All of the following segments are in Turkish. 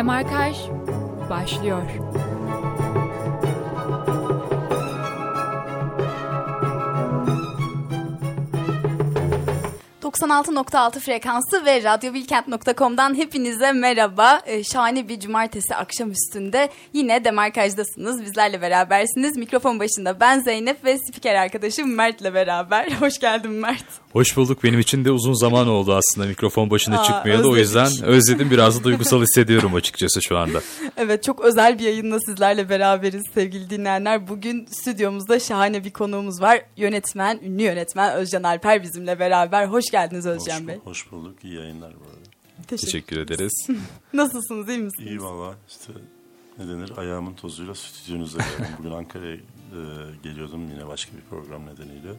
Demarkaj başlıyor. 96.6 frekansı ve radyobilkent.com'dan hepinize merhaba. Ee, şahane bir cumartesi akşam üstünde yine Demarkaj'dasınız. Bizlerle berabersiniz. Mikrofon başında ben Zeynep ve spiker arkadaşım Mert'le beraber. Hoş geldin Mert. Hoş bulduk. Benim için de uzun zaman oldu aslında mikrofon başına Aa, çıkmayalı. O yüzden özledim. Biraz da duygusal hissediyorum açıkçası şu anda. Evet çok özel bir yayınla sizlerle beraberiz sevgili dinleyenler. Bugün stüdyomuzda şahane bir konuğumuz var. Yönetmen, ünlü yönetmen Özcan Alper bizimle beraber. Hoş geldiniz Özcan hoş, Bey. Hoş bulduk. İyi yayınlar bu arada. Teşekkür, Teşekkür ederiz. Nasılsınız? iyi misiniz? İyi valla. İşte ne denir? Ayağımın tozuyla stüdyonuza geldim. Bugün Ankara'ya e, geliyordum yine başka bir program nedeniyle.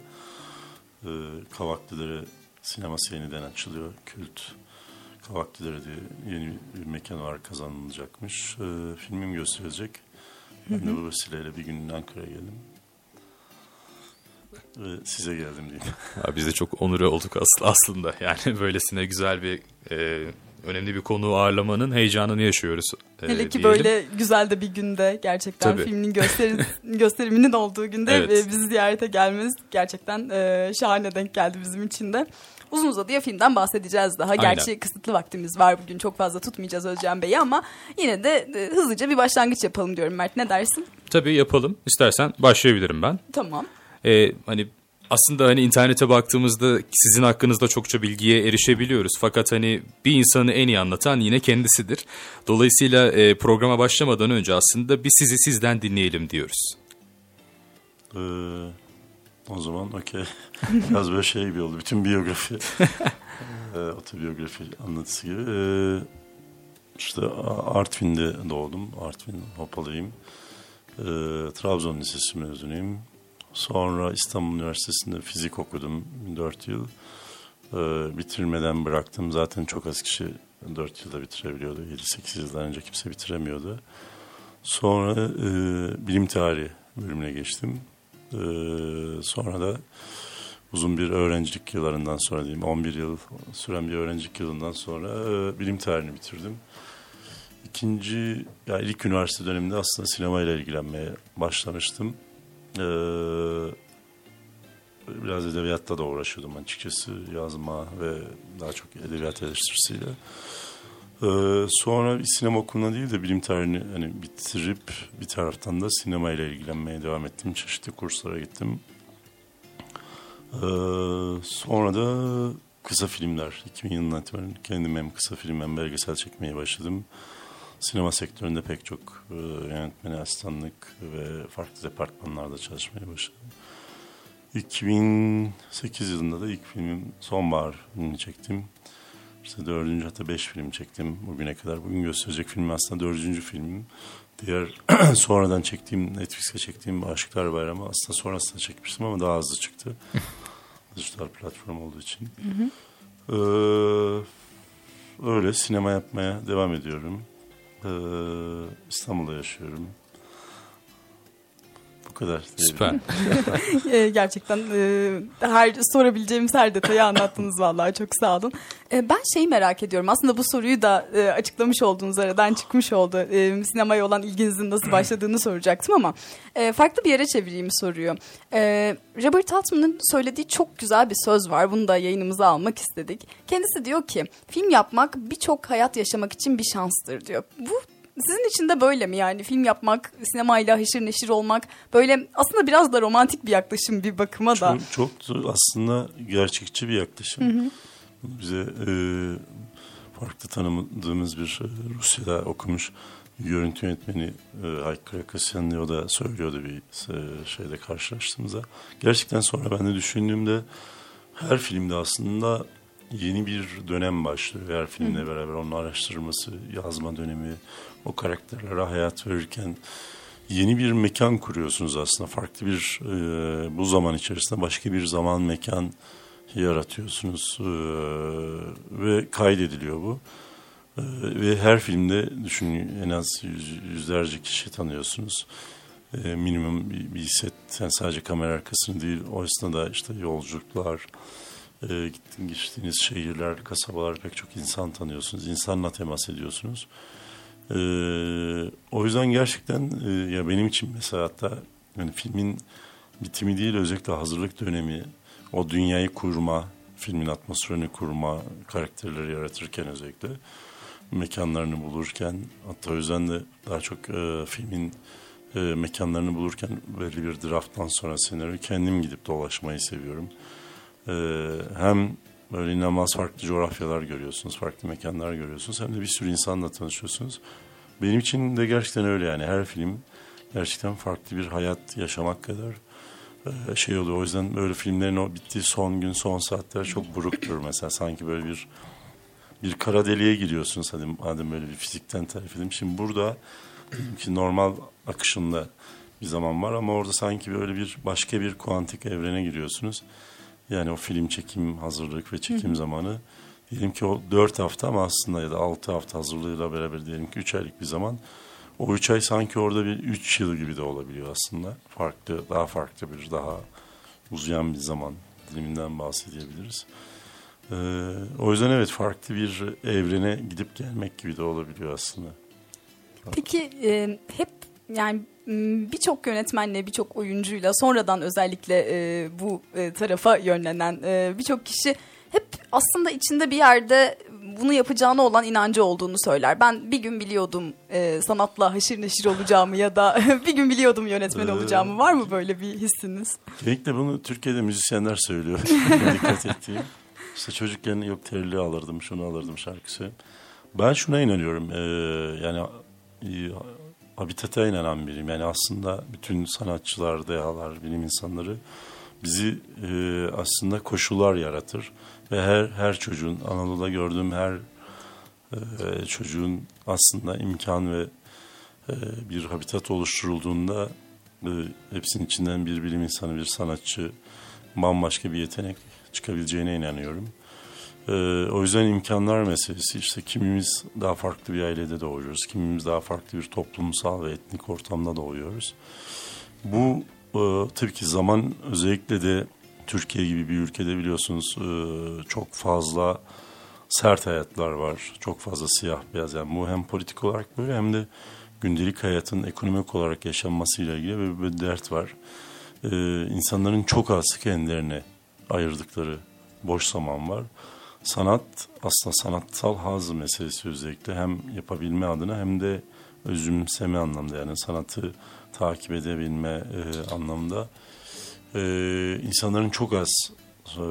E, Kavaklıları sineması yeniden açılıyor. Kült Kavaklıları diye yeni bir mekan var kazanılacakmış. E, filmim gösterilecek. Ben de bu vesileyle bir gün Ankara'ya geldim size geldim diyeyim. Ya biz de çok onur olduk aslında. Yani böylesine güzel bir e, önemli bir konu ağırlamanın heyecanını yaşıyoruz. E, Hele ki diyelim. böyle güzel de bir günde gerçekten Tabii. filmin gösterim, gösteriminin olduğu günde evet. ve bizi ziyarete gelmeniz gerçekten e, şahane denk geldi bizim için de. Uzun uzadıya filmden bahsedeceğiz daha. Aynen. Gerçi kısıtlı vaktimiz var bugün. Çok fazla tutmayacağız Özcan Bey'i ama yine de e, hızlıca bir başlangıç yapalım diyorum Mert. Ne dersin? Tabii yapalım. İstersen başlayabilirim ben. Tamam e, hani aslında hani internete baktığımızda sizin hakkınızda çokça bilgiye erişebiliyoruz. Fakat hani bir insanı en iyi anlatan yine kendisidir. Dolayısıyla e, programa başlamadan önce aslında bir sizi sizden dinleyelim diyoruz. Ee, o zaman okey. Biraz böyle şey gibi oldu. Bütün biyografi, e, otobiyografi anlatısı gibi. Ee, işte Artvin'de doğdum. Artvin Hopalıyım. Ee, Trabzon Lisesi mezunuyum. Sonra İstanbul Üniversitesi'nde fizik okudum 4 yıl. Ee, bitirmeden bıraktım. Zaten çok az kişi 4 yılda bitirebiliyordu. 7-8 yıldan önce kimse bitiremiyordu. Sonra e, bilim tarihi bölümüne geçtim. E, sonra da uzun bir öğrencilik yıllarından sonra diyeyim 11 yıl süren bir öğrencilik yılından sonra e, bilim tarihini bitirdim. İkinci, yani ilk üniversite döneminde aslında sinemayla ilgilenmeye başlamıştım. Ee, biraz edebiyatla da uğraşıyordum açıkçası yazma ve daha çok edebiyat eleştirisiyle. Ee, sonra sinema okuluna değil de bilim tarihini hani bitirip bir taraftan da sinema ile ilgilenmeye devam ettim. Çeşitli kurslara gittim. Ee, sonra da kısa filmler 2000 yılından itibaren kendim hem kısa film hem belgesel çekmeye başladım sinema sektöründe pek çok e, yönetmeni asistanlık ve farklı departmanlarda çalışmaya başladım. 2008 yılında da ilk filmim Sonbahar filmini çektim. İşte dördüncü hatta beş film çektim bugüne kadar. Bugün gösterecek film aslında dördüncü filmim. Diğer sonradan çektiğim, Netflix'e çektiğim Aşıklar Bayramı aslında sonrasında çekmiştim ama daha hızlı çıktı. Dijital platform olduğu için. Hı hı. Ee, öyle sinema yapmaya devam ediyorum. Ee, İstanbul'da yaşıyorum. Kadar. Süper. Ee, gerçekten e, her sorabileceğimiz her detayı anlattınız vallahi çok sağ olun. E, ben şeyi merak ediyorum. Aslında bu soruyu da e, açıklamış olduğunuz aradan çıkmış oldu. E, sinemaya olan ilginizin nasıl başladığını soracaktım ama e, farklı bir yere çevireyim soruyu. E, Robert Altman'ın söylediği çok güzel bir söz var. Bunu da yayınımıza almak istedik. Kendisi diyor ki film yapmak birçok hayat yaşamak için bir şanstır diyor. Bu sizin için de böyle mi yani film yapmak, sinemayla haşır neşir olmak böyle aslında biraz da romantik bir yaklaşım bir bakıma da. Çok, çok aslında gerçekçi bir yaklaşım. Hı hı. Bize e, farklı tanımadığımız bir e, Rusya'da okumuş görüntü yönetmeni e, Hayk Krakasyan o da söylüyordu bir e, şeyde karşılaştığımızda. Gerçekten sonra ben de düşündüğümde her filmde aslında yeni bir dönem başlıyor. Her filmle beraber onun araştırması, yazma dönemi, o karakterlere hayat verirken yeni bir mekan kuruyorsunuz aslında. Farklı bir e, bu zaman içerisinde başka bir zaman mekan yaratıyorsunuz e, ve kaydediliyor bu. E, ve her filmde düşünün en az yüz, yüzlerce kişi tanıyorsunuz. E, minimum bir, bir set yani sadece kamera arkasını değil o esnada işte yolculuklar, e, gittiğiniz şehirler, kasabalar pek çok insan tanıyorsunuz. İnsanla temas ediyorsunuz. O yüzden gerçekten e, ya benim için mesela hatta yani filmin bitimi değil özellikle hazırlık dönemi, o dünyayı kurma, filmin atmosferini kurma, karakterleri yaratırken özellikle mekanlarını bulurken hatta o yüzden de daha çok e, filmin e, mekanlarını bulurken belli bir drafttan sonra senaryo kendim gidip dolaşmayı seviyorum. E, hem böyle inanılmaz farklı coğrafyalar görüyorsunuz, farklı mekanlar görüyorsunuz hem de bir sürü insanla tanışıyorsunuz. Benim için de gerçekten öyle yani her film gerçekten farklı bir hayat yaşamak kadar e, şey oluyor. O yüzden böyle filmlerin o bittiği son gün, son saatler çok buruktur mesela. Sanki böyle bir bir kara deliğe giriyorsunuz hadi madem böyle bir fizikten tarif edeyim. Şimdi burada ki normal akışında bir zaman var ama orada sanki böyle bir başka bir kuantik evrene giriyorsunuz. Yani o film çekim hazırlık ve çekim zamanı diyelim ki o dört hafta ama aslında ya da altı hafta hazırlığıyla beraber diyelim ki üç aylık bir zaman. O üç ay sanki orada bir üç yıl gibi de olabiliyor aslında. Farklı, daha farklı bir, daha uzayan bir zaman diliminden bahsedebiliriz. Ee, o yüzden evet farklı bir evrene gidip gelmek gibi de olabiliyor aslında. Peki e, hep yani birçok yönetmenle birçok oyuncuyla sonradan özellikle e, bu e, tarafa yönlenen e, birçok kişi hep aslında içinde bir yerde bunu yapacağına olan inancı olduğunu söyler. Ben bir gün biliyordum e, sanatla haşır neşir olacağımı ya da bir gün biliyordum yönetmen Ee, olacağımı. Var mı böyle bir hissiniz? Genellikle bunu Türkiye'de müzisyenler söylüyor. Dikkat ettiğim. İşte çocukken yok terli alırdım, şunu alırdım şarkısı. Ben şuna inanıyorum. Ee, yani e, habitata inanan biriyim. Yani aslında bütün sanatçılar, dehalar, bilim insanları bizi e, aslında koşullar yaratır. Ve her her çocuğun, Anadolu'da gördüğüm her e, çocuğun aslında imkan ve e, bir habitat oluşturulduğunda e, hepsinin içinden bir bilim insanı, bir sanatçı, bambaşka bir yetenek çıkabileceğine inanıyorum. E, o yüzden imkanlar meselesi işte kimimiz daha farklı bir ailede doğuyoruz, kimimiz daha farklı bir toplumsal ve etnik ortamda doğuyoruz. Bu e, tabii ki zaman özellikle de Türkiye gibi bir ülkede biliyorsunuz e, çok fazla sert hayatlar var. Çok fazla siyah beyaz. Yani bu hem politik olarak böyle hem de gündelik hayatın ekonomik olarak yaşanmasıyla ilgili bir, bir dert var. Ee, insanların çok az kendilerine ayırdıkları boş zaman var. Sanat aslında sanatsal haz meselesi özellikle hem yapabilme adına hem de özümseme anlamda yani sanatı takip edebilme e, anlamda e, insanların çok az e,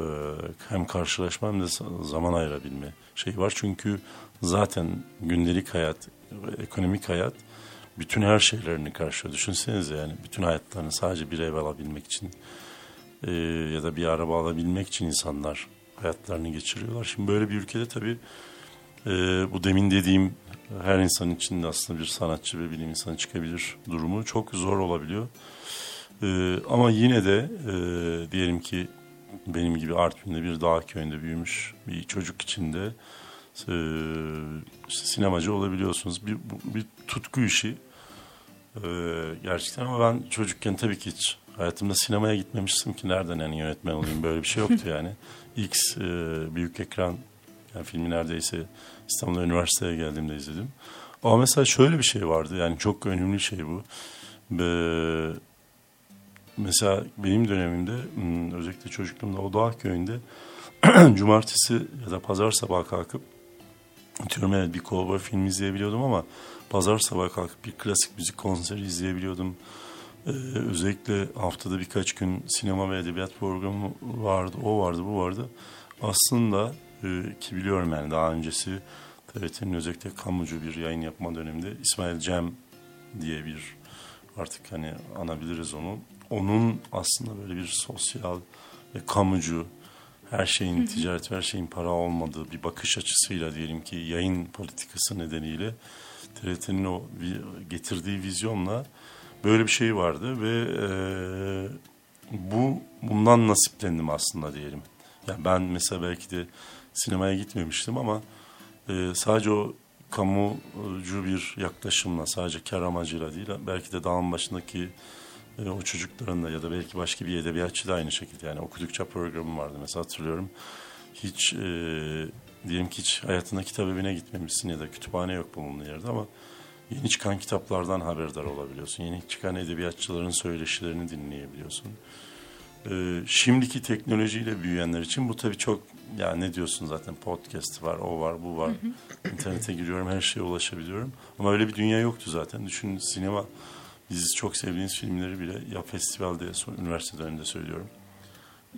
hem karşılaşma hem de zaman ayırabilme şey var. Çünkü zaten gündelik hayat, ekonomik hayat bütün her şeylerini karşılıyor. Düşünsenize yani bütün hayatlarını sadece bir ev alabilmek için e, ya da bir araba alabilmek için insanlar hayatlarını geçiriyorlar. Şimdi böyle bir ülkede tabii e, bu demin dediğim her insan için aslında bir sanatçı ve bilim insanı çıkabilir durumu çok zor olabiliyor. E, ama yine de e, diyelim ki benim gibi Artvin'de bir dağ köyünde büyümüş bir çocuk için de e, işte sinemacı olabiliyorsunuz. Bir, bir tutku işi e, gerçekten ama ben çocukken tabii ki hiç hayatımda sinemaya gitmemiştim ki nereden yani yönetmen olayım böyle bir şey yoktu yani. X e, büyük ekran yani filmi neredeyse İstanbul Üniversitesi'ye geldiğimde izledim. Ama mesela şöyle bir şey vardı yani çok önemli şey bu. Ve mesela benim dönemimde hmm, özellikle çocukluğumda o dağ köyünde cumartesi ya da pazar sabahı kalkıp evet bir kovboy film izleyebiliyordum ama pazar sabahı kalkıp bir klasik müzik konseri izleyebiliyordum. Ee, özellikle haftada birkaç gün sinema ve edebiyat programı vardı, o vardı, bu vardı. Aslında e, ki biliyorum yani daha öncesi TRT'nin özellikle kamucu bir yayın yapma döneminde İsmail Cem diye bir artık hani anabiliriz onu. Onun aslında böyle bir sosyal ve kamucu her şeyin ticaret her şeyin para olmadığı bir bakış açısıyla diyelim ki yayın politikası nedeniyle TRT'nin o getirdiği vizyonla böyle bir şey vardı ve e, bu bundan nasiplendim aslında diyelim. Yani ben mesela belki de sinemaya gitmemiştim ama e, sadece o kamucu bir yaklaşımla sadece kar amacıyla değil belki de dağın başındaki e, o çocukların da ya da belki başka bir edebiyatçı da aynı şekilde yani okudukça programım vardı mesela hatırlıyorum. Hiç e, diyelim ki hiç hayatında kitap evine gitmemişsin ya da kütüphane yok bulunduğun yerde ama yeni çıkan kitaplardan haberdar olabiliyorsun. Yeni çıkan edebiyatçıların söyleşilerini dinleyebiliyorsun. Ee, şimdiki teknolojiyle büyüyenler için bu tabii çok ya ne diyorsun zaten podcast var, o var, bu var. İnternete giriyorum, her şeye ulaşabiliyorum. Ama öyle bir dünya yoktu zaten. Düşün sinema, biz çok sevdiğiniz filmleri bile ya festivalde, son, üniversite döneminde söylüyorum.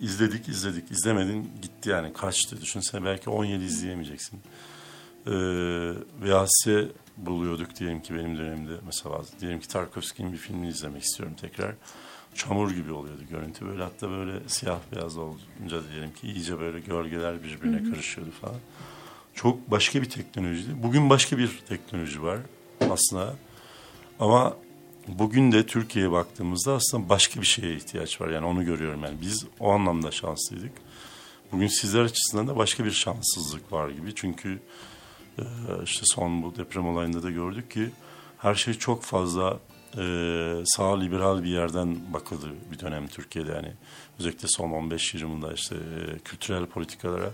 İzledik, izledik. İzlemedin, gitti yani. Kaçtı. Düşünsene belki 17 izleyemeyeceksin. Ee, VHS buluyorduk diyelim ki benim dönemimde. Mesela diyelim ki Tarkovski'nin bir filmini izlemek istiyorum tekrar çamur gibi oluyordu görüntü. Böyle hatta böyle siyah beyaz olunca diyelim ki iyice böyle gölgeler birbirine hı hı. karışıyordu falan. Çok başka bir teknolojiydi. Bugün başka bir teknoloji var aslında. Ama bugün de Türkiye'ye baktığımızda aslında başka bir şeye ihtiyaç var. Yani onu görüyorum yani. Biz o anlamda şanslıydık. Bugün sizler açısından da başka bir şanssızlık var gibi. Çünkü işte son bu deprem olayında da gördük ki her şey çok fazla e, sağ liberal bir yerden bakıldı bir dönem Türkiye'de. Yani özellikle son 15 yılında işte e, kültürel politikalara.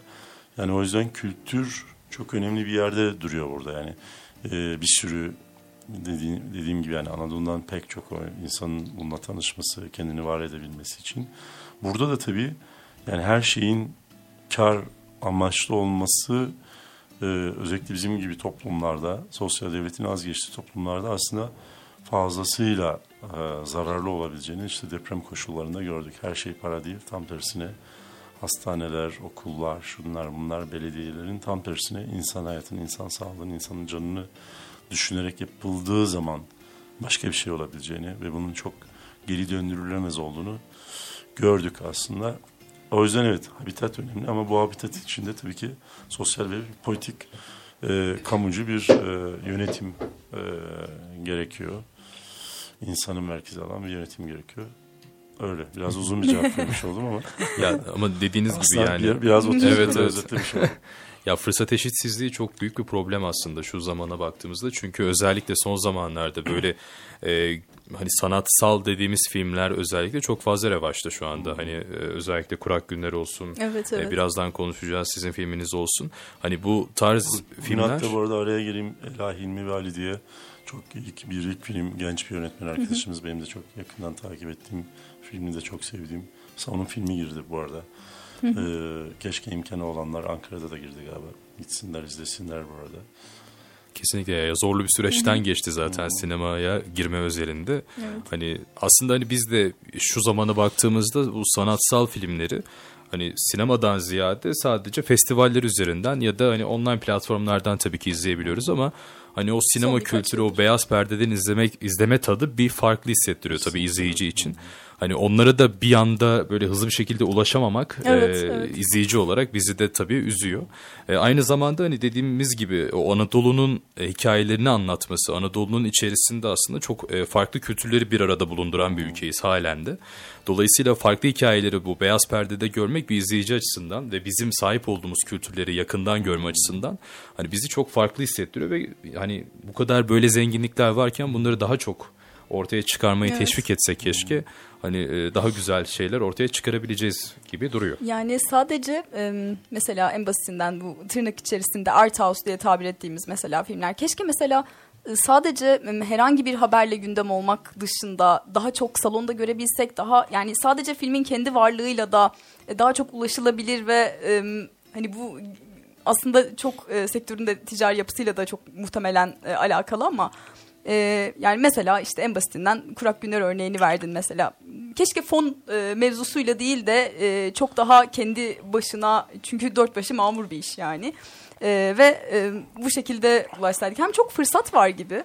Yani o yüzden kültür çok önemli bir yerde duruyor burada. Yani e, bir sürü dediğim, dediğim gibi yani Anadolu'dan pek çok insanın bununla tanışması kendini var edebilmesi için. Burada da tabii yani her şeyin kar amaçlı olması e, özellikle bizim gibi toplumlarda sosyal devletin az geçtiği toplumlarda aslında fazlasıyla e, zararlı olabileceğini işte deprem koşullarında gördük. Her şey para değil, tam tersine hastaneler, okullar, şunlar bunlar belediyelerin tam tersine insan hayatını, insan sağlığını, insanın canını düşünerek yapıldığı zaman başka bir şey olabileceğini ve bunun çok geri döndürülemez olduğunu gördük aslında. O yüzden evet habitat önemli ama bu habitat içinde tabii ki sosyal ve politik e, kamucu bir e, yönetim e, gerekiyor insanın merkezi alan bir yönetim gerekiyor. Öyle. Biraz uzun bir cevap vermiş oldum ama. ya ama dediğiniz gibi yani. Bir, biraz otuz evet, evet. Ya fırsat eşitsizliği çok büyük bir problem aslında şu zamana baktığımızda. Çünkü özellikle son zamanlarda böyle e, hani sanatsal dediğimiz filmler özellikle çok fazla revaçta şu anda. Hani e, özellikle Kurak Günler olsun. Evet, e, evet. E, birazdan konuşacağız sizin filminiz olsun. Hani bu tarz bu, filmler. Hatta bu arada araya gireyim Ela Hilmi ve Ali diye çok ilk bir ilk film genç bir yönetmen arkadaşımız. Benim de çok yakından takip ettiğim filmini de çok sevdiğim. Mesela onun filmi girdi bu arada. Ee, keşke imkanı olanlar Ankara'da da girdi galiba. Gitsinler izlesinler bu arada. Kesinlikle ya zorlu bir süreçten geçti zaten sinemaya girme özelinde. Evet. Hani aslında hani biz de şu zamana baktığımızda bu sanatsal filmleri hani sinemadan ziyade sadece festivaller üzerinden ya da hani online platformlardan tabii ki izleyebiliyoruz ama hani o sinema kültürü o beyaz perdeden izlemek izleme tadı bir farklı hissettiriyor tabii izleyici için. Hani onlara da bir anda böyle hızlı bir şekilde ulaşamamak evet, e, evet. izleyici olarak bizi de tabii üzüyor. E, aynı zamanda hani dediğimiz gibi o Anadolu'nun hikayelerini anlatması, Anadolu'nun içerisinde aslında çok e, farklı kültürleri bir arada bulunduran bir ülkeyiz halen de. Dolayısıyla farklı hikayeleri bu beyaz perdede görmek bir izleyici açısından ve bizim sahip olduğumuz kültürleri yakından görme açısından hani bizi çok farklı hissettiriyor ve hani bu kadar böyle zenginlikler varken bunları daha çok ortaya çıkarmayı evet. teşvik etsek keşke hani e, daha güzel şeyler ortaya çıkarabileceğiz gibi duruyor. Yani sadece mesela en basitinden bu tırnak içerisinde art house diye tabir ettiğimiz mesela filmler keşke mesela sadece herhangi bir haberle gündem olmak dışında daha çok salonda görebilsek daha yani sadece filmin kendi varlığıyla da e, daha çok ulaşılabilir ve hani bu aslında çok e, sektörün de ticari yapısıyla da çok muhtemelen e, alakalı ama e, yani mesela işte en basitinden Kurak Günler örneğini verdin mesela. Keşke fon e, mevzusuyla değil de e, çok daha kendi başına çünkü dört başı mamur bir iş yani. E, ve e, bu şekilde ulaşsaydık hem çok fırsat var gibi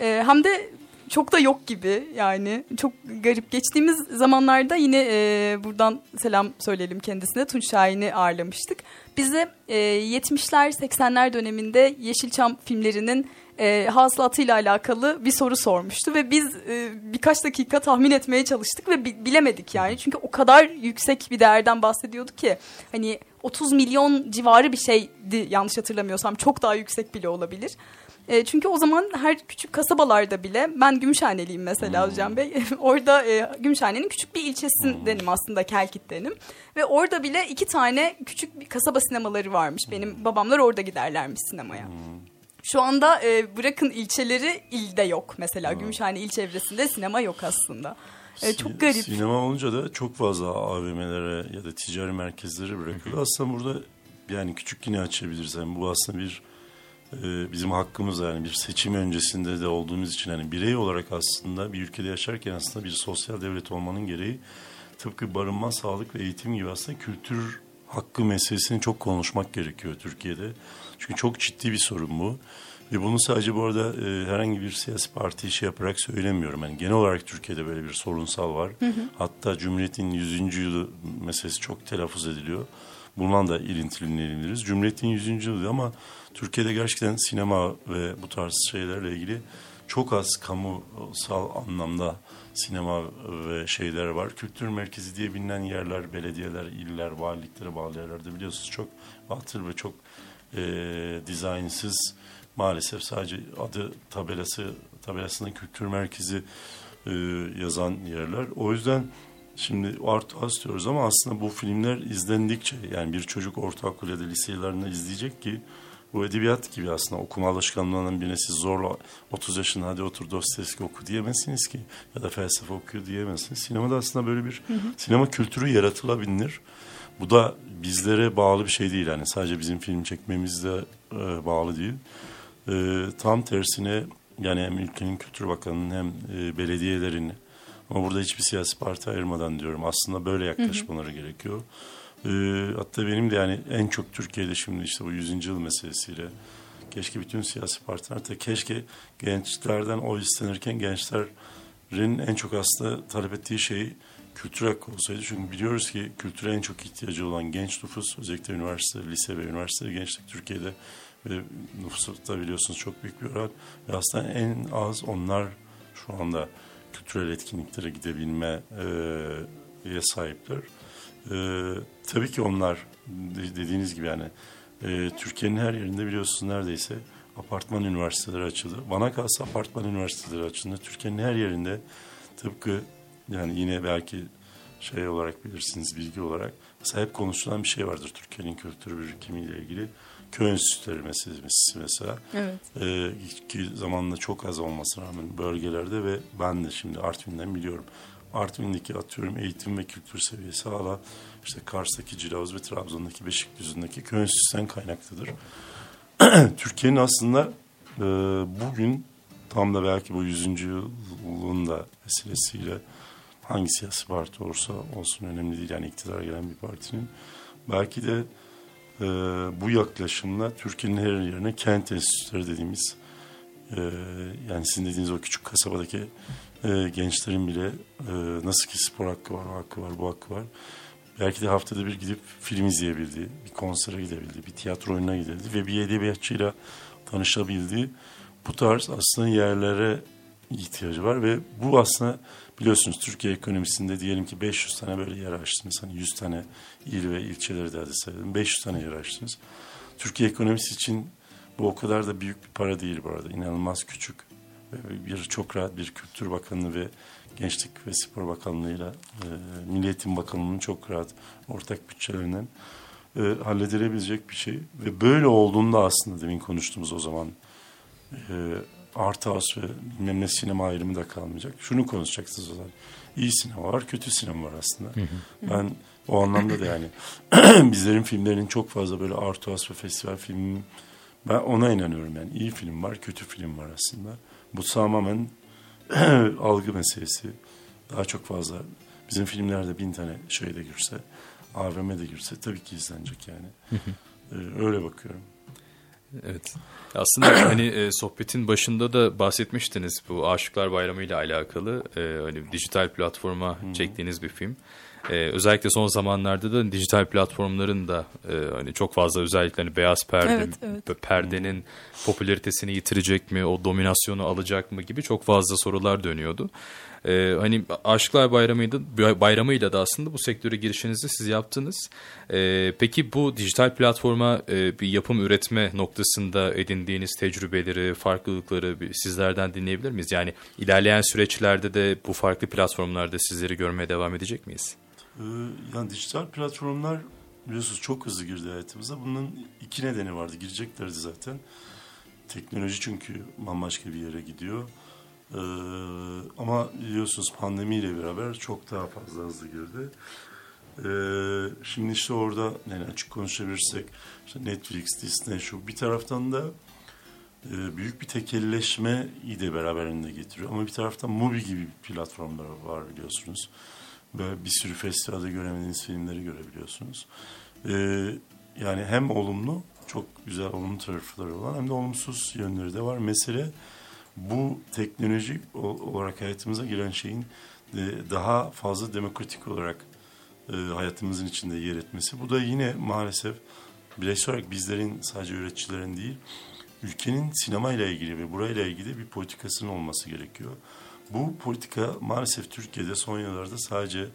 e, hem de çok da yok gibi yani çok garip. Geçtiğimiz zamanlarda yine e, buradan selam söyleyelim kendisine Tunç Şahin'i ağırlamıştık. Bize e, 70'ler 80'ler döneminde Yeşilçam filmlerinin e, hasılatıyla alakalı bir soru sormuştu ve biz e, birkaç dakika tahmin etmeye çalıştık ve bi- bilemedik yani çünkü o kadar yüksek bir değerden bahsediyordu ki hani 30 milyon civarı bir şeydi yanlış hatırlamıyorsam çok daha yüksek bile olabilir. E, çünkü o zaman her küçük kasabalarda bile ben Gümüşhaneliyim mesela hmm. Hocam Bey. orada e, Gümüşhane'nin küçük bir ilçesindenim hmm. aslında Kelkit'tenim. Ve orada bile iki tane küçük bir kasaba sinemaları varmış. Benim babamlar orada giderlermiş sinemaya. Hmm. Şu anda e, bırakın ilçeleri ilde yok mesela. Gümüşhane il çevresinde sinema yok aslında. E, çok garip. Sinema olunca da çok fazla AVM'lere ya da ticari merkezlere bırakılıyor. Aslında burada yani küçük yine açabiliriz. Yani bu aslında bir e, bizim hakkımız yani bir seçim öncesinde de olduğumuz için hani birey olarak aslında bir ülkede yaşarken aslında bir sosyal devlet olmanın gereği tıpkı barınma, sağlık ve eğitim gibi aslında kültür hakkı meselesini çok konuşmak gerekiyor Türkiye'de. Çünkü çok ciddi bir sorun bu. Ve bunu sadece bu arada e, herhangi bir siyasi parti şey yaparak söylemiyorum. Yani genel olarak Türkiye'de böyle bir sorunsal var. Hı hı. Hatta Cumhuriyet'in 100. yılı meselesi çok telaffuz ediliyor. Bundan da ilintilenebiliriz. Cumhuriyet'in 100. yılı ama Türkiye'de gerçekten sinema ve bu tarz şeylerle ilgili çok az kamusal anlamda sinema ve şeyler var. Kültür merkezi diye bilinen yerler, belediyeler, iller, valiliklere bağlı yerlerde biliyorsunuz çok batıl ve çok e, dizaynsız maalesef sadece adı tabelası tabelasında kültür merkezi e, yazan yerler. O yüzden şimdi art az diyoruz ama aslında bu filmler izlendikçe yani bir çocuk ortaokul ya da lise yıllarında izleyecek ki bu edebiyat gibi aslında okuma alışkanlığından birine siz zorla 30 yaşında hadi otur Dostoyevski oku diyemezsiniz ki ya da felsefe okuyor diyemezsiniz. Sinemada aslında böyle bir hı hı. sinema kültürü yaratılabilir. Bu da bizlere bağlı bir şey değil yani sadece bizim film çekmemizle e, bağlı değil. E, tam tersine yani hem ülkenin kültür bakanının hem e, belediyelerin ama burada hiçbir siyasi parti ayırmadan diyorum aslında böyle yaklaşmaları gerekiyor. E, hatta benim de yani en çok Türkiye'de şimdi işte bu 100. yıl meselesiyle keşke bütün siyasi partiler de keşke gençlerden oy istenirken gençlerin en çok aslında talep ettiği şey kültür hakkı olsaydı. Çünkü biliyoruz ki kültüre en çok ihtiyacı olan genç nüfus özellikle üniversite, lise ve üniversite gençlik Türkiye'de ve nüfusta biliyorsunuz çok büyük bir oran. Ve aslında en az onlar şu anda kültürel etkinliklere gidebilmeye e, sahipler. E, tabii ki onlar dediğiniz gibi yani e, Türkiye'nin her yerinde biliyorsunuz neredeyse apartman üniversiteleri açıldı. Bana kalsa apartman üniversiteleri açıldı. Türkiye'nin her yerinde tıpkı yani yine belki şey olarak bilirsiniz bilgi olarak mesela hep konuşulan bir şey vardır Türkiye'nin kültür birikimiyle ilgili köy enstitüleri meselesi mesela. Evet. Ee, ki zamanında çok az olmasına rağmen bölgelerde ve ben de şimdi Artvin'den biliyorum. Artvin'deki atıyorum eğitim ve kültür seviyesi hala işte Kars'taki Cilavuz ve Trabzon'daki Beşikdüzü'ndeki köy enstitüsünden kaynaklıdır. Türkiye'nin aslında e, bugün tam da belki bu 100. yılın da meselesiyle hangi siyasi parti olursa olsun önemli değil. Yani iktidara gelen bir partinin belki de e, bu yaklaşımla Türkiye'nin her yerine kent enstitüleri dediğimiz e, yani sizin dediğiniz o küçük kasabadaki e, gençlerin bile e, nasıl ki spor hakkı var, o hakkı var, bu hakkı var. Belki de haftada bir gidip film izleyebildiği, bir konsere gidebildiği, bir tiyatro oyununa gidebildiği ve bir edebiyatçıyla tanışabildiği bu tarz aslında yerlere ihtiyacı var ve bu aslında biliyorsunuz Türkiye ekonomisinde diyelim ki 500 tane böyle yer açtınız. Hani 100 tane il ve ilçeleri de sayalım. 500 tane yer açtınız. Türkiye ekonomisi için bu o kadar da büyük bir para değil bu arada. İnanılmaz küçük. Bir çok rahat bir Kültür Bakanlığı ve Gençlik ve Spor Bakanlığı'yla e, Milli Bakanlığı'nın çok rahat ortak bütçelerinden e, halledilebilecek bir şey. Ve böyle olduğunda aslında demin konuştuğumuz o zaman e, artı az ve bilmem ne sinema ayrımı da kalmayacak. Şunu konuşacaksınız o zaman. İyi sinema var, kötü sinema var aslında. Ben o anlamda da yani bizlerin filmlerinin çok fazla böyle artı az ve festival filmi ben ona inanıyorum yani. iyi film var, kötü film var aslında. Bu tamamen algı meselesi. Daha çok fazla bizim filmlerde bin tane şeyde girse, AVM'de girse tabii ki izlenecek yani. ee, öyle bakıyorum. Evet. Aslında hani e, sohbetin başında da bahsetmiştiniz bu Aşıklar Bayramı ile alakalı. E, hani dijital platforma hmm. çektiğiniz bir film. E, özellikle son zamanlarda da dijital platformların da e, hani çok fazla özellikle hani beyaz perde evet, evet. perdenin popülaritesini yitirecek mi, o dominasyonu alacak mı gibi çok fazla sorular dönüyordu. Ee, hani Aşıklar Bayramı'ydı, bayramıyla da aslında bu sektöre girişinizi siz yaptınız. Ee, peki bu dijital platforma e, bir yapım üretme noktasında edindiğiniz tecrübeleri, farklılıkları sizlerden dinleyebilir miyiz? Yani ilerleyen süreçlerde de bu farklı platformlarda sizleri görmeye devam edecek miyiz? Ee, yani dijital platformlar biliyorsunuz çok hızlı girdi hayatımıza. Bunun iki nedeni vardı. Gireceklerdi zaten. teknoloji çünkü bambaşka bir yere gidiyor. Ee, ama biliyorsunuz pandemiyle beraber çok daha fazla hızlı girdi. Ee, şimdi işte orada yani açık konuşabilirsek işte Netflix, Disney şu bir taraftan da e, büyük bir tekelleşmeyi de beraberinde getiriyor. Ama bir taraftan Mubi gibi platformlar var biliyorsunuz. Ve bir sürü festivalde göremediğiniz filmleri görebiliyorsunuz. Ee, yani hem olumlu, çok güzel olumlu tarafları olan hem de olumsuz yönleri de var. Mesele bu teknoloji olarak hayatımıza giren şeyin daha fazla demokratik olarak e, hayatımızın içinde yer etmesi. Bu da yine maalesef bireysel olarak bizlerin sadece üreticilerin değil, ülkenin sinema ile ilgili ve burayla ilgili bir politikasının olması gerekiyor. Bu politika maalesef Türkiye'de son yıllarda sadece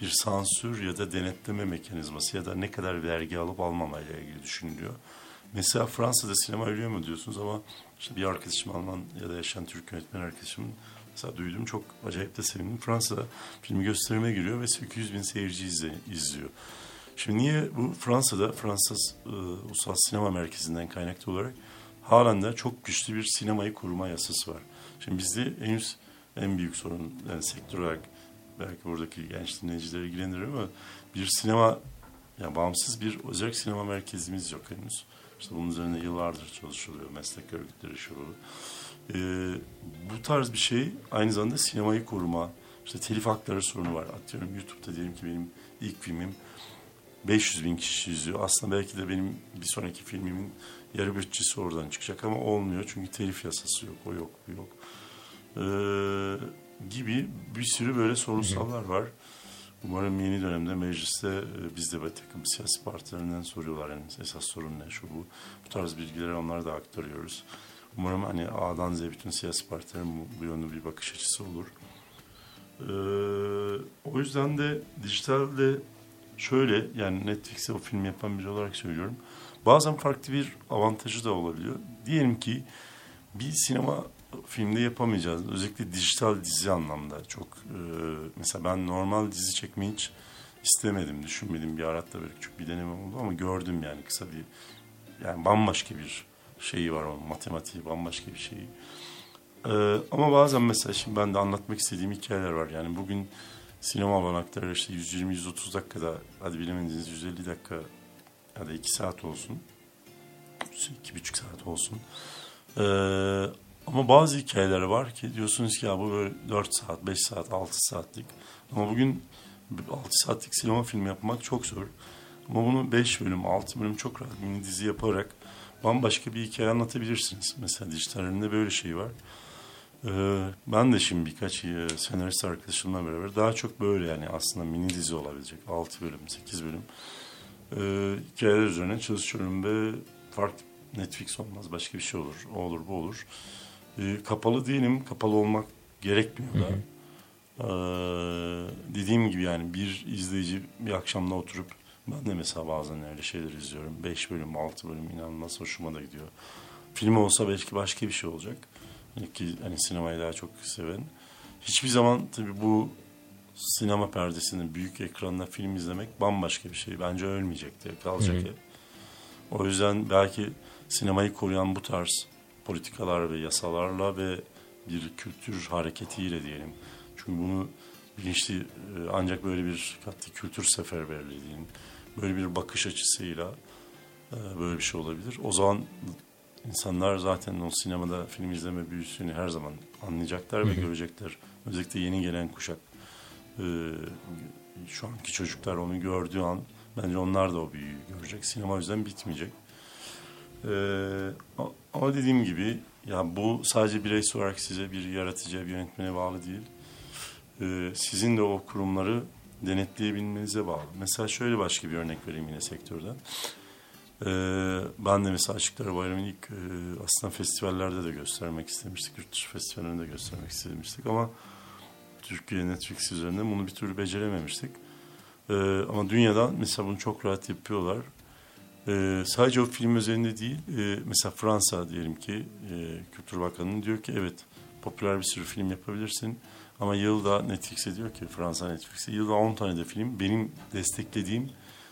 bir sansür ya da denetleme mekanizması ya da ne kadar vergi alıp almamayla ilgili düşünülüyor. Mesela Fransa'da sinema ölüyor mu diyorsunuz ama işte bir arkadaşım Alman ya da yaşayan Türk yönetmen arkadaşımın mesela duydum çok acayip de sevindim. Fransa'da filmi gösterime giriyor ve 800 bin seyirci izle, izliyor. Şimdi niye bu Fransa'da Fransız e, Ulusal Sinema Merkezi'nden kaynaklı olarak halen de çok güçlü bir sinemayı koruma yasası var. Şimdi bizde henüz en büyük sorun yani sektör olarak belki buradaki genç dinleyicileri ilgilendirir ama bir sinema yani bağımsız bir özel sinema merkezimiz yok henüz. İşte bunun üzerine yıllardır çalışılıyor. Meslek örgütleri şu. Ee, bu tarz bir şey aynı zamanda sinemayı koruma, işte telif hakları sorunu var. Atıyorum YouTube'da diyelim ki benim ilk filmim 500 bin kişi izliyor. Aslında belki de benim bir sonraki filmimin yarı bütçesi oradan çıkacak ama olmuyor. Çünkü telif yasası yok, o yok, bu yok. Ee, gibi bir sürü böyle sorunsallar var. Umarım yeni dönemde mecliste e, biz de bir takım siyasi partilerinden soruyorlar. Yani esas sorun ne şu bu. Bu tarz bilgileri onlara da aktarıyoruz. Umarım hani A'dan Z'ye bütün siyasi partilerin bu, bu yönde bir bakış açısı olur. Ee, o yüzden de dijitalde şöyle yani Netflix'e o film yapan biri olarak söylüyorum. Bazen farklı bir avantajı da olabiliyor. Diyelim ki bir sinema filmde yapamayacağız. Özellikle dijital dizi anlamda çok. E, mesela ben normal dizi çekmeyi hiç istemedim, düşünmedim. Bir aratta böyle küçük bir deneme oldu ama gördüm yani kısa bir yani bambaşka bir şeyi var onun matematiği bambaşka bir şeyi. Ee, ama bazen mesela şimdi ben de anlatmak istediğim hikayeler var. Yani bugün sinema olanakları işte 120-130 dakikada hadi bilemediğiniz 150 dakika ya da 2 saat olsun. 2,5 saat olsun. Ee, ama bazı hikayeler var ki diyorsunuz ki ya bu böyle 4 saat, 5 saat, 6 saatlik. Ama bugün 6 saatlik sinema filmi yapmak çok zor. Ama bunu 5 bölüm, 6 bölüm çok rahat mini dizi yaparak bambaşka bir hikaye anlatabilirsiniz. Mesela dijitalinde böyle şey var. Ee, ben de şimdi birkaç e, senarist arkadaşımla beraber daha çok böyle yani aslında mini dizi olabilecek 6 bölüm, 8 bölüm e, hikayeler üzerine çalışıyorum ve farklı Netflix olmaz başka bir şey olur. O olur bu olur. E, kapalı değilim. Kapalı olmak gerekmiyor da. Ee, dediğim gibi yani bir izleyici bir akşamda oturup ben de mesela bazen öyle şeyler izliyorum. Beş bölüm, altı bölüm inanılmaz hoşuma da gidiyor. Film olsa belki başka bir şey olacak. Hani ki hani sinemayı daha çok seven. Hiçbir zaman tabii bu sinema perdesinin büyük ekranda film izlemek bambaşka bir şey. Bence ölmeyecekti, kalacak hep. O yüzden belki sinemayı koruyan bu tarz politikalar ve yasalarla ve bir kültür hareketiyle diyelim. Çünkü bunu bilinçli e, ancak böyle bir katli kültür seferberliğinin böyle bir bakış açısıyla e, böyle bir şey olabilir. O zaman insanlar zaten o sinemada film izleme büyüsünü her zaman anlayacaklar ve görecekler. Özellikle yeni gelen kuşak e, şu anki çocuklar onu gördüğü an bence onlar da o büyüyü görecek. Sinema o yüzden bitmeyecek. Ee, ama dediğim gibi ya bu sadece bireysel olarak size bir yaratıcıya, bir yönetmene bağlı değil. Ee, sizin de o kurumları denetleyebilmenize bağlı. Mesela şöyle başka bir örnek vereyim yine sektörden. Ee, ben de mesela Aşıklar Bayramı'nı ilk e, aslında festivallerde de göstermek istemiştik. Yurt dışı festivallerinde de göstermek istemiştik ama Türkiye Netflix üzerinde bunu bir türlü becerememiştik. Ee, ama dünyadan mesela bunu çok rahat yapıyorlar. Ee, sadece o film üzerinde değil, e, mesela Fransa diyelim ki e, Kültür Bakanı'nın diyor ki evet popüler bir sürü film yapabilirsin ama yılda Netflix'e diyor ki Fransa Netflix'e yılda 10 tane de film benim desteklediğim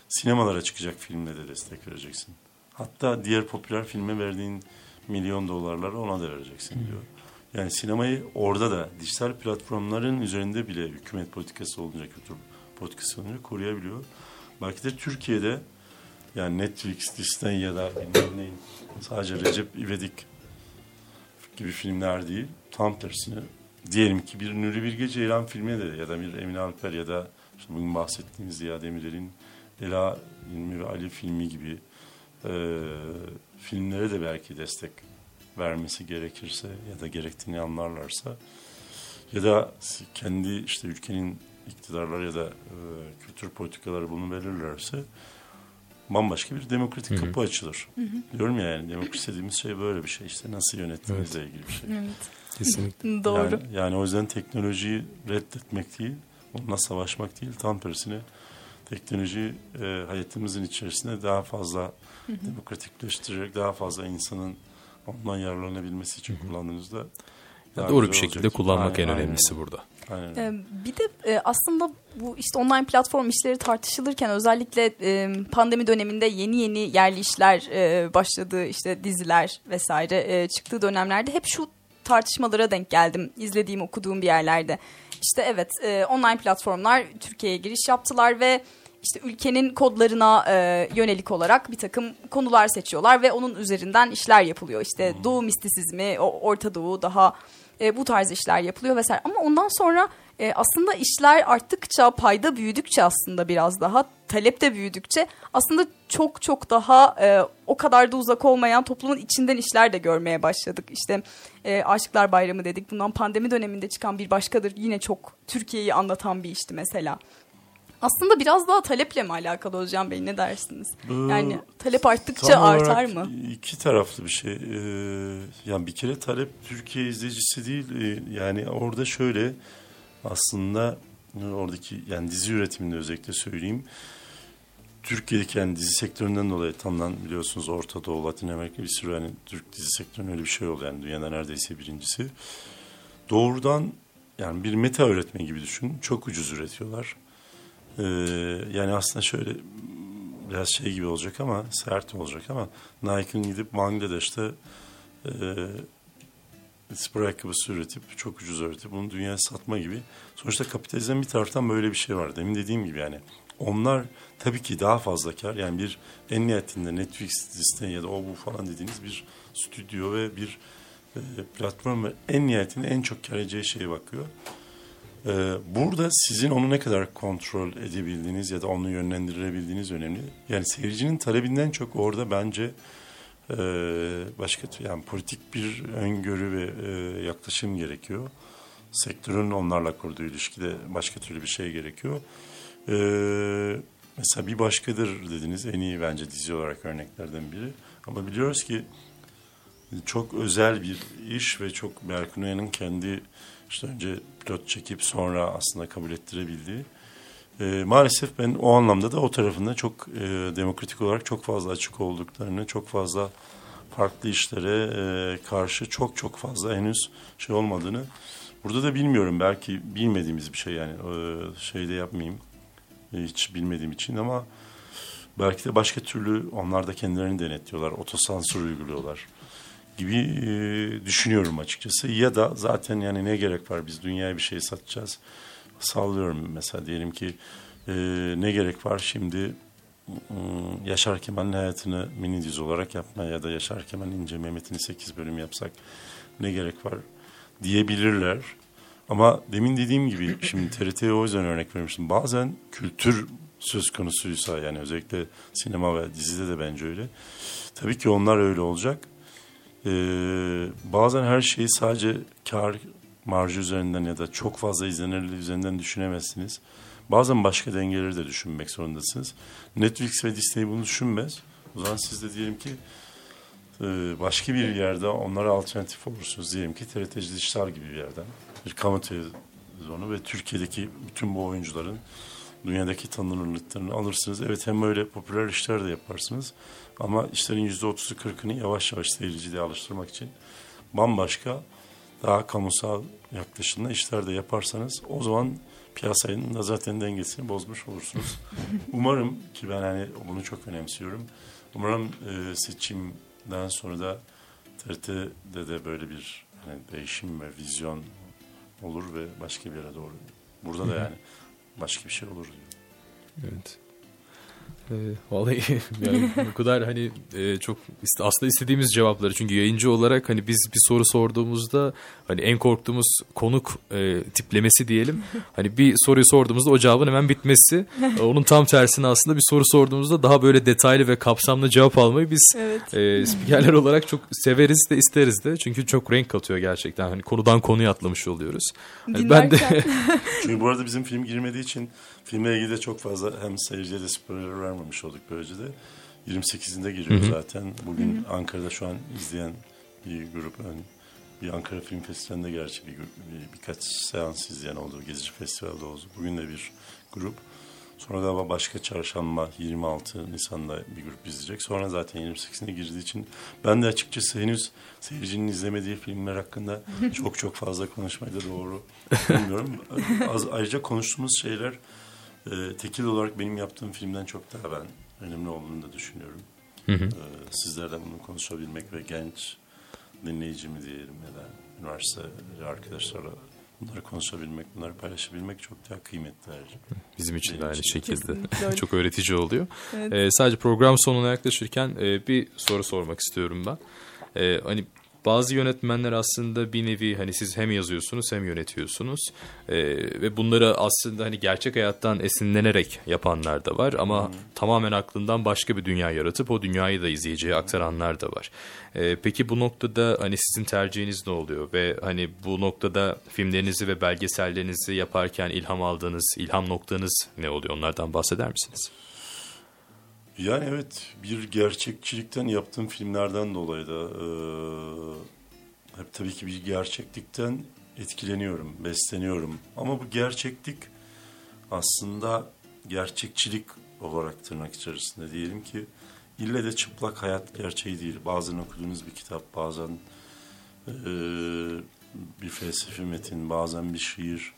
sinemalara çıkacak filmle de destek vereceksin. Hatta diğer popüler filme verdiğin milyon dolarları ona da vereceksin diyor. Yani sinemayı orada da dijital platformların üzerinde bile hükümet politikası olunca kültür politikası olunca koruyabiliyor. Belki de Türkiye'de yani Netflix, Disney ya da bilmem neyin sadece Recep İvedik gibi filmler değil. Tam tersine diyelim ki bir Nuri Bilge Ceylan filmi de ya da bir Emine Alper ya da işte bugün bahsettiğimiz Ziya Demirel'in Ela İlmi ve Ali filmi gibi e, filmlere de belki destek vermesi gerekirse ya da gerektiğini anlarlarsa ya da kendi işte ülkenin iktidarları ya da e, kültür politikaları bunu belirlerse bambaşka bir demokratik Hı hı. kapı açılır. Hı hı. Diyorum ya yani demokrasi dediğimiz şey böyle bir şey işte nasıl yönettiğinizle ilgili bir şey. Evet. Kesinlikle. Doğru. Yani, yani o yüzden teknolojiyi reddetmek değil, onunla savaşmak değil, tam tersine teknolojiyi e, hayatımızın içerisinde daha fazla demokratikleştirerek daha fazla insanın ondan yararlanabilmesi için kullandığınızda daha Doğru bir şekilde olacak. kullanmak en Aynen, önemlisi burada. Aynen. Bir de aslında bu işte online platform işleri tartışılırken özellikle pandemi döneminde yeni yeni yerli işler başladığı işte diziler vesaire çıktığı dönemlerde hep şu tartışmalara denk geldim izlediğim okuduğum bir yerlerde. İşte evet online platformlar Türkiye'ye giriş yaptılar ve işte ülkenin kodlarına e, yönelik olarak bir takım konular seçiyorlar ve onun üzerinden işler yapılıyor. İşte Doğu mistisizmi, o Orta Doğu daha e, bu tarz işler yapılıyor vesaire. Ama ondan sonra e, aslında işler arttıkça, payda büyüdükçe aslında biraz daha, talep de büyüdükçe aslında çok çok daha e, o kadar da uzak olmayan toplumun içinden işler de görmeye başladık. İşte e, Aşıklar Bayramı dedik. Bundan pandemi döneminde çıkan bir başkadır. Yine çok Türkiye'yi anlatan bir işti mesela. Aslında biraz daha taleple mi alakalı Özcan Bey ne dersiniz? Bu Yani talep arttıkça Tam artar mı? İki taraflı bir şey. Ee, yani bir kere talep Türkiye izleyicisi değil. Ee, yani orada şöyle aslında oradaki yani dizi üretiminde özellikle söyleyeyim. Türkiye'deki yani dizi sektöründen dolayı tanınan biliyorsunuz Orta Doğu, Latin Amerika bir sürü yani Türk dizi sektörünün öyle bir şey oldu yani dünyada neredeyse birincisi. Doğrudan yani bir meta üretme gibi düşün. Çok ucuz üretiyorlar. Ee, yani aslında şöyle biraz şey gibi olacak ama sert olacak ama Nike'ın gidip Bangladeş'te e, spor ayakkabısı üretip çok ucuz üretip bunu dünyaya satma gibi. Sonuçta kapitalizm bir taraftan böyle bir şey var. Demin dediğim gibi yani onlar tabii ki daha fazla kar. Yani bir en nihayetinde Netflix, Disney ya da o bu falan dediğiniz bir stüdyo ve bir e, platform ve en nihayetinde en çok kar edeceği şeye bakıyor. Ee, burada sizin onu ne kadar kontrol edebildiğiniz ya da onu yönlendirebildiğiniz önemli. Yani seyircinin talebinden çok orada bence e, başka yani politik bir öngörü ve e, yaklaşım gerekiyor. Sektörün onlarla kurduğu ilişkide başka türlü bir şey gerekiyor. Ee, mesela bir başkadır dediniz en iyi bence dizi olarak örneklerden biri. Ama biliyoruz ki çok özel bir iş ve çok Berkun Uya'nın kendi işte önce pilot çekip sonra aslında kabul ettirebildiği. Ee, maalesef ben o anlamda da o tarafında çok e, demokratik olarak çok fazla açık olduklarını, çok fazla farklı işlere e, karşı çok çok fazla henüz şey olmadığını. Burada da bilmiyorum belki bilmediğimiz bir şey yani e, şey de yapmayayım e, hiç bilmediğim için ama belki de başka türlü onlar da kendilerini denetliyorlar, otosansür uyguluyorlar gibi e, düşünüyorum açıkçası. Ya da zaten yani ne gerek var biz dünyaya bir şey satacağız. Sallıyorum mesela diyelim ki e, ne gerek var şimdi mm, Yaşar Kemal'in hayatını mini dizi olarak yapmaya ya da Yaşar Kemal'in İnce Mehmet'ini 8 bölüm yapsak ne gerek var diyebilirler. Ama demin dediğim gibi şimdi TRT'ye o yüzden örnek vermiştim. Bazen kültür söz konusuysa yani özellikle sinema ve dizide de bence öyle. Tabii ki onlar öyle olacak. Ee, bazen her şeyi sadece kar marjı üzerinden ya da çok fazla izlenirliği üzerinden düşünemezsiniz. Bazen başka dengeleri de düşünmek zorundasınız. Netflix ve Disney bunu düşünmez. O zaman siz de diyelim ki e, başka bir yerde onlara alternatif olursunuz. Diyelim ki TRT Dijital gibi bir yerden. Bir kamu televizyonu ve Türkiye'deki bütün bu oyuncuların dünyadaki tanınırlıklarını alırsınız. Evet hem öyle popüler işler de yaparsınız. Ama işlerin yüzde otuzu kırkını yavaş yavaş seyirciliğe alıştırmak için bambaşka daha kamusal yaklaşımda işler de yaparsanız o zaman piyasanın da zaten dengesini bozmuş olursunuz. Umarım ki ben hani bunu çok önemsiyorum. Umarım e, seçimden sonra da TRT'de de böyle bir hani değişim ve vizyon olur ve başka bir yere doğru. Burada da yani başka bir şey olur diyor. Evet. Vallahi yani bu kadar hani e, çok iste- aslında istediğimiz cevapları çünkü yayıncı olarak hani biz bir soru sorduğumuzda hani en korktuğumuz konuk e, tiplemesi diyelim hani bir soruyu sorduğumuzda o cevabın hemen bitmesi onun tam tersine aslında bir soru sorduğumuzda daha böyle detaylı ve kapsamlı cevap almayı biz Evet. e, spikerler olarak çok severiz de isteriz de çünkü çok renk katıyor gerçekten hani konudan konuya atlamış oluyoruz. Hani ben de Çünkü bu arada bizim film girmediği için filmle ilgili de çok fazla hem seyirciye de spoiler vermemiş olduk böylece de. 28'inde giriyor Hı hı. zaten. Bugün Ankara'da şu an izleyen bir grup yani bir Ankara Film Festivali'nde gerçi bir, bir- birkaç seans izleyen oldu. Gezici Festival'de oldu. Bugün de bir grup. Sonra galiba başka çarşamba 26 Nisan'da bir grup izleyecek. Sonra zaten 28'ine girdiği için ben de açıkçası henüz seyircinin izlemediği filmler hakkında çok çok fazla konuşmayı da doğru bilmiyorum. Az, ayrıca konuştuğumuz şeyler e, tekil olarak benim yaptığım filmden çok daha ben önemli olduğunu da düşünüyorum. Hı hı. E, sizlerle bunu konuşabilmek ve genç dinleyicimi diyelim ya da üniversite arkadaşlarla bunları konuşabilmek, bunları paylaşabilmek çok daha kıymetli ayrıca. bizim için de Benim aynı için. şekilde çok öğretici oluyor. Evet. Ee, sadece program sonuna yaklaşırken e, bir soru sormak istiyorum ben. Ee, hani bazı yönetmenler aslında bir nevi hani siz hem yazıyorsunuz hem yönetiyorsunuz Ee, ve bunları aslında hani gerçek hayattan esinlenerek yapanlar da var ama tamamen aklından başka bir dünya yaratıp o dünyayı da izleyiciye aktaranlar da var. Ee, peki bu noktada hani sizin tercihiniz ne oluyor ve hani bu noktada filmlerinizi ve belgesellerinizi yaparken ilham aldığınız ilham noktanız ne oluyor onlardan bahseder misiniz? Yani evet bir gerçekçilikten yaptığım filmlerden dolayı da e, hep tabii ki bir gerçeklikten etkileniyorum, besleniyorum. Ama bu gerçeklik aslında gerçekçilik olarak tırnak içerisinde diyelim ki ille de çıplak hayat gerçeği değil. Bazen okuduğunuz bir kitap, bazen e, bir felsefi metin, bazen bir şiir,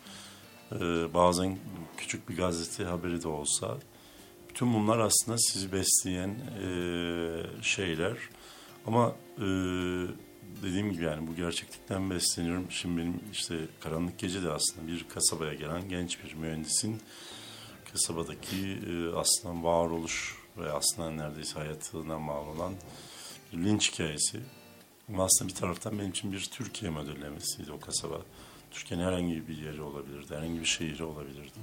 e, bazen küçük bir gazete haberi de olsa bütün bunlar aslında sizi besleyen e, şeyler. Ama e, dediğim gibi yani bu gerçeklikten besleniyorum. Şimdi benim işte Karanlık Gece de aslında bir kasabaya gelen genç bir mühendisin kasabadaki e, aslında varoluş ve aslında neredeyse hayatından bağlı olan bir linç hikayesi. Ama aslında bir taraftan benim için bir Türkiye modellemesiydi o kasaba. Türkiye'nin herhangi bir yeri olabilirdi, herhangi bir şehri olabilirdi.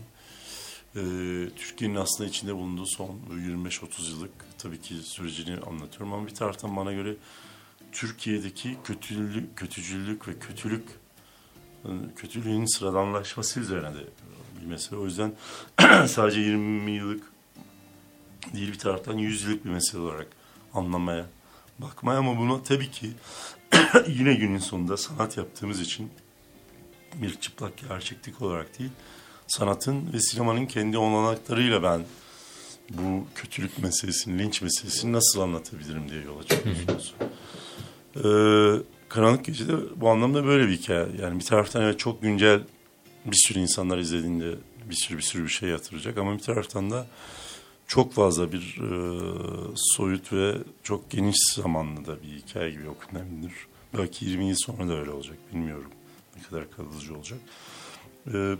Ee, Türkiye'nin aslında içinde bulunduğu son 25-30 yıllık tabii ki sürecini anlatıyorum ama bir taraftan bana göre Türkiye'deki kötülük, kötücüllük ve kötülük e, kötülüğün sıradanlaşması üzerine de bir mesele. O yüzden sadece 20 yıllık değil bir taraftan 100 yıllık bir mesele olarak anlamaya, bakmaya ama buna tabii ki yine günün sonunda sanat yaptığımız için bir çıplak gerçeklik olarak değil, sanatın ve sinemanın kendi olanaklarıyla ben bu kötülük meselesini, linç meselesini nasıl anlatabilirim diye yola çıkıyorsunuz. Ee, Karanlık Gece'de bu anlamda böyle bir hikaye. Yani bir taraftan evet çok güncel bir sürü insanlar izlediğinde bir sürü bir sürü bir şey yatıracak ama bir taraftan da çok fazla bir e, soyut ve çok geniş zamanlı da bir hikaye gibi okunabilir. Belki 20 yıl sonra da öyle olacak bilmiyorum. Ne kadar kalıcı olacak. E,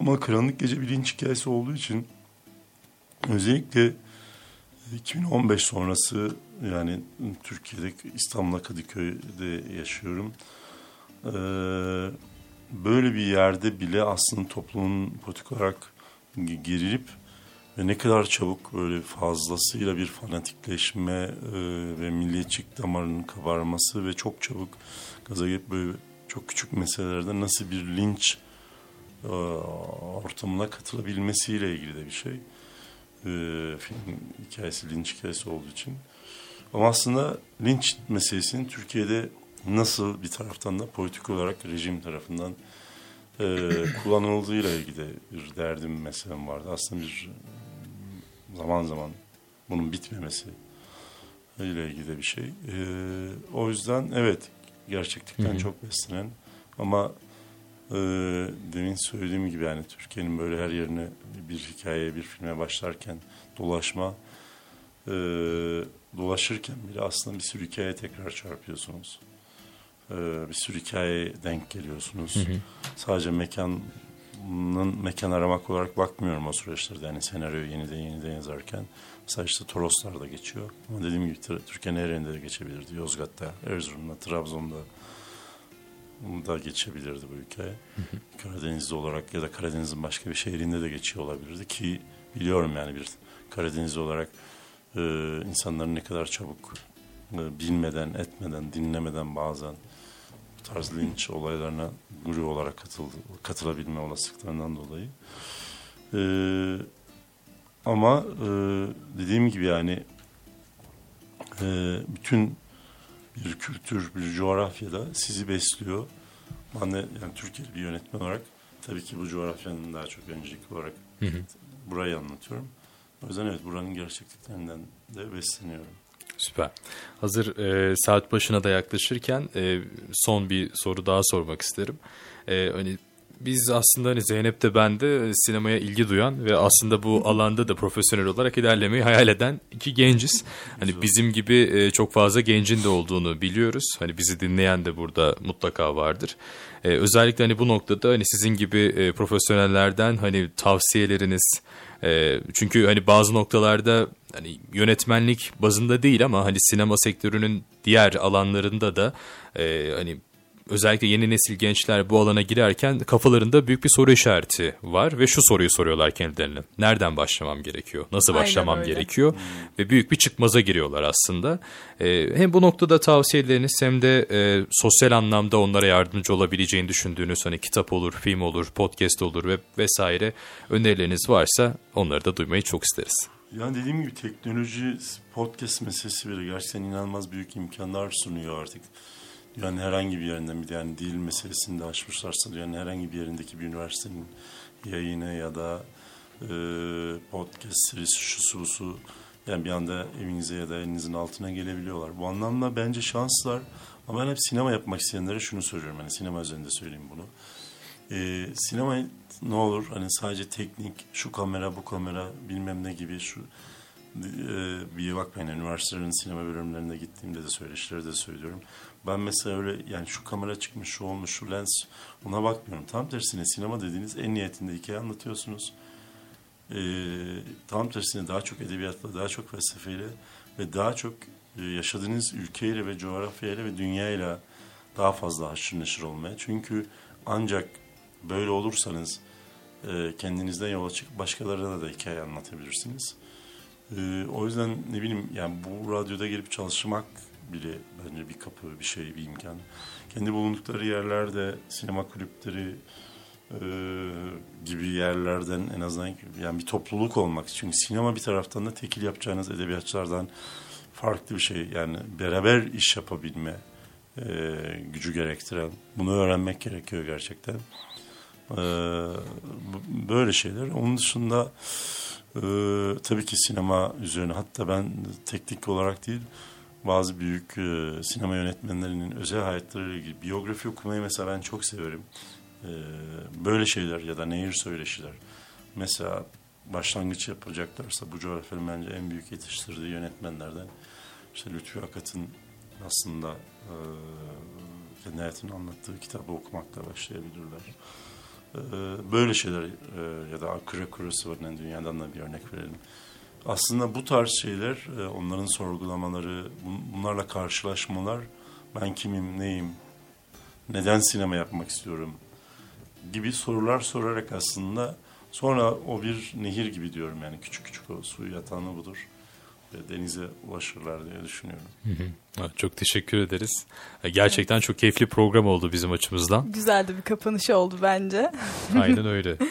ama Karanlık Gece bir linç hikayesi olduğu için özellikle 2015 sonrası yani Türkiye'de İstanbul'da Kadıköy'de yaşıyorum. Ee, böyle bir yerde bile aslında toplumun politik olarak gerilip ve ne kadar çabuk böyle fazlasıyla bir fanatikleşme e, ve milliyetçilik damarının kabarması ve çok çabuk gaza gelip böyle çok küçük meselelerde nasıl bir linç e, ortamına katılabilmesiyle ilgili de bir şey. E, film hikayesi linç hikayesi olduğu için. Ama aslında linç meselesinin Türkiye'de nasıl bir taraftan da politik olarak rejim tarafından e, kullanıldığıyla ilgili bir derdim meselem vardı. Aslında bir zaman zaman bunun bitmemesi ile ilgili de bir şey. E, o yüzden evet gerçeklikten Hı hı. çok beslenen ama e, demin söylediğim gibi yani Türkiye'nin böyle her yerine bir hikayeye bir filme başlarken dolaşma e, dolaşırken bile aslında bir sürü hikaye tekrar çarpıyorsunuz. Ee, bir sürü hikaye denk geliyorsunuz. Hı hı. Sadece mekanın mekan aramak olarak bakmıyorum o süreçlerde. Yani senaryoyu yeniden yeniden yazarken. Mesela işte Toroslar'da geçiyor. Ama dediğim gibi Türkiye'nin her yerinde de geçebilirdi. Yozgat'ta, Erzurum'da, Trabzon'da da geçebilirdi bu hı. Karadeniz'de olarak ya da Karadeniz'in başka bir şehrinde de geçiyor olabilirdi ki biliyorum yani bir Karadeniz olarak e, insanların ne kadar çabuk e, bilmeden, etmeden, dinlemeden bazen bu tarz linç olaylarına guru olarak katıldı, katılabilme olasılıklarından dolayı. E, ama e, dediğim gibi yani e, bütün bir kültür, bir coğrafyada sizi besliyor. Ben de yani Türkiye'li bir yönetmen olarak tabii ki bu coğrafyanın daha çok öncelikli olarak hı hı. burayı anlatıyorum. O yüzden evet buranın gerçekliklerinden de besleniyorum. Süper. Hazır e, saat başına da yaklaşırken e, son bir soru daha sormak isterim. E, hani biz aslında hani Zeynep de ben de sinemaya ilgi duyan ve aslında bu alanda da profesyonel olarak ilerlemeyi hayal eden iki genciz. Hani bizim gibi e, çok fazla gencin de olduğunu biliyoruz. Hani bizi dinleyen de burada mutlaka vardır. E, özellikle hani bu noktada hani sizin gibi e, profesyonellerden hani tavsiyeleriniz çünkü hani bazı noktalarda hani yönetmenlik bazında değil ama hani sinema sektörünün diğer alanlarında da hani özellikle yeni nesil gençler bu alana girerken kafalarında büyük bir soru işareti var ve şu soruyu soruyorlar kendilerine. Nereden başlamam gerekiyor? Nasıl başlamam gerekiyor? Hmm. Ve büyük bir çıkmaza giriyorlar aslında. Ee, hem bu noktada tavsiyeleriniz hem de e, sosyal anlamda onlara yardımcı olabileceğini düşündüğünüz hani kitap olur, film olur, podcast olur ve vesaire önerileriniz varsa onları da duymayı çok isteriz. Yani dediğim gibi teknoloji podcast meselesi bile gerçekten inanılmaz büyük imkanlar sunuyor artık. Yani herhangi bir yerinden bir yani dil meselesini de açmışlarsa yani herhangi bir yerindeki bir üniversitenin yayını ya da e, podcast serisi şu su yani bir anda evinize ya da elinizin altına gelebiliyorlar. Bu anlamda bence şanslar ama ben hep sinema yapmak isteyenlere şunu söylüyorum. Yani sinema üzerinde söyleyeyim bunu. E, sinema ne olur hani sadece teknik şu kamera bu kamera bilmem ne gibi şu bir bakmayın üniversitelerin sinema bölümlerine gittiğimde de söyleşileri de söylüyorum. Ben mesela öyle yani şu kamera çıkmış, şu olmuş, şu lens ona bakmıyorum. Tam tersine sinema dediğiniz en niyetinde hikaye anlatıyorsunuz. Ee, tam tersine daha çok edebiyatla, daha çok felsefeyle ve daha çok e, yaşadığınız ülkeyle ve coğrafyayla ve dünyayla daha fazla haşır neşir olmaya. Çünkü ancak böyle olursanız e, kendinizden yola çıkıp başkalarına da hikaye anlatabilirsiniz. E, o yüzden ne bileyim yani bu radyoda gelip çalışmak bile bence bir kapı, bir şey, bir imkan. Kendi bulundukları yerlerde sinema kulüpleri e, gibi yerlerden en azından yani bir topluluk olmak. Çünkü sinema bir taraftan da tekil yapacağınız edebiyatçılardan farklı bir şey. Yani beraber iş yapabilme e, gücü gerektiren. Bunu öğrenmek gerekiyor gerçekten. E, böyle şeyler. Onun dışında e, tabii ki sinema üzerine hatta ben teknik olarak değil bazı büyük e, sinema yönetmenlerinin özel hayatlarıyla ilgili biyografi okumayı mesela ben çok severim. E, böyle şeyler ya da nehir söyleşiler. Mesela başlangıç yapacaklarsa bu coğrafyanın bence en büyük yetiştirdiği yönetmenlerden işte Lütfü Akat'ın aslında e, kendi hayatını anlattığı kitabı okumakla başlayabilirler. E, böyle şeyler e, ya da Akira Kurosawa'nın dünyadan da bir örnek verelim. Aslında bu tarz şeyler, e, onların sorgulamaları, bunlarla karşılaşmalar, ben kimim, neyim, neden sinema yapmak istiyorum gibi sorular sorarak aslında sonra o bir nehir gibi diyorum yani küçük küçük o suyu yatağını budur denize ulaşırlar diye düşünüyorum. Çok teşekkür ederiz. Gerçekten çok keyifli program oldu bizim açımızdan. Güzel de bir kapanış oldu bence. Aynen öyle.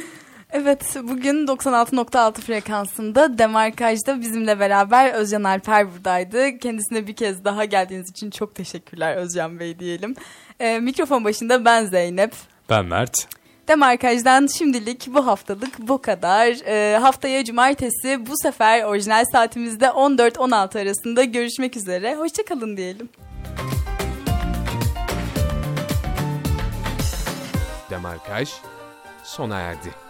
Evet bugün 96.6 frekansında Demarkaj'da bizimle beraber Özcan Alper buradaydı. Kendisine bir kez daha geldiğiniz için çok teşekkürler Özcan Bey diyelim. Ee, mikrofon başında ben Zeynep. Ben Mert. Demarkaj'dan şimdilik bu haftalık bu kadar. Ee, haftaya cumartesi bu sefer orijinal saatimizde 14-16 arasında görüşmek üzere. Hoşçakalın diyelim. Demarkaj sona erdi.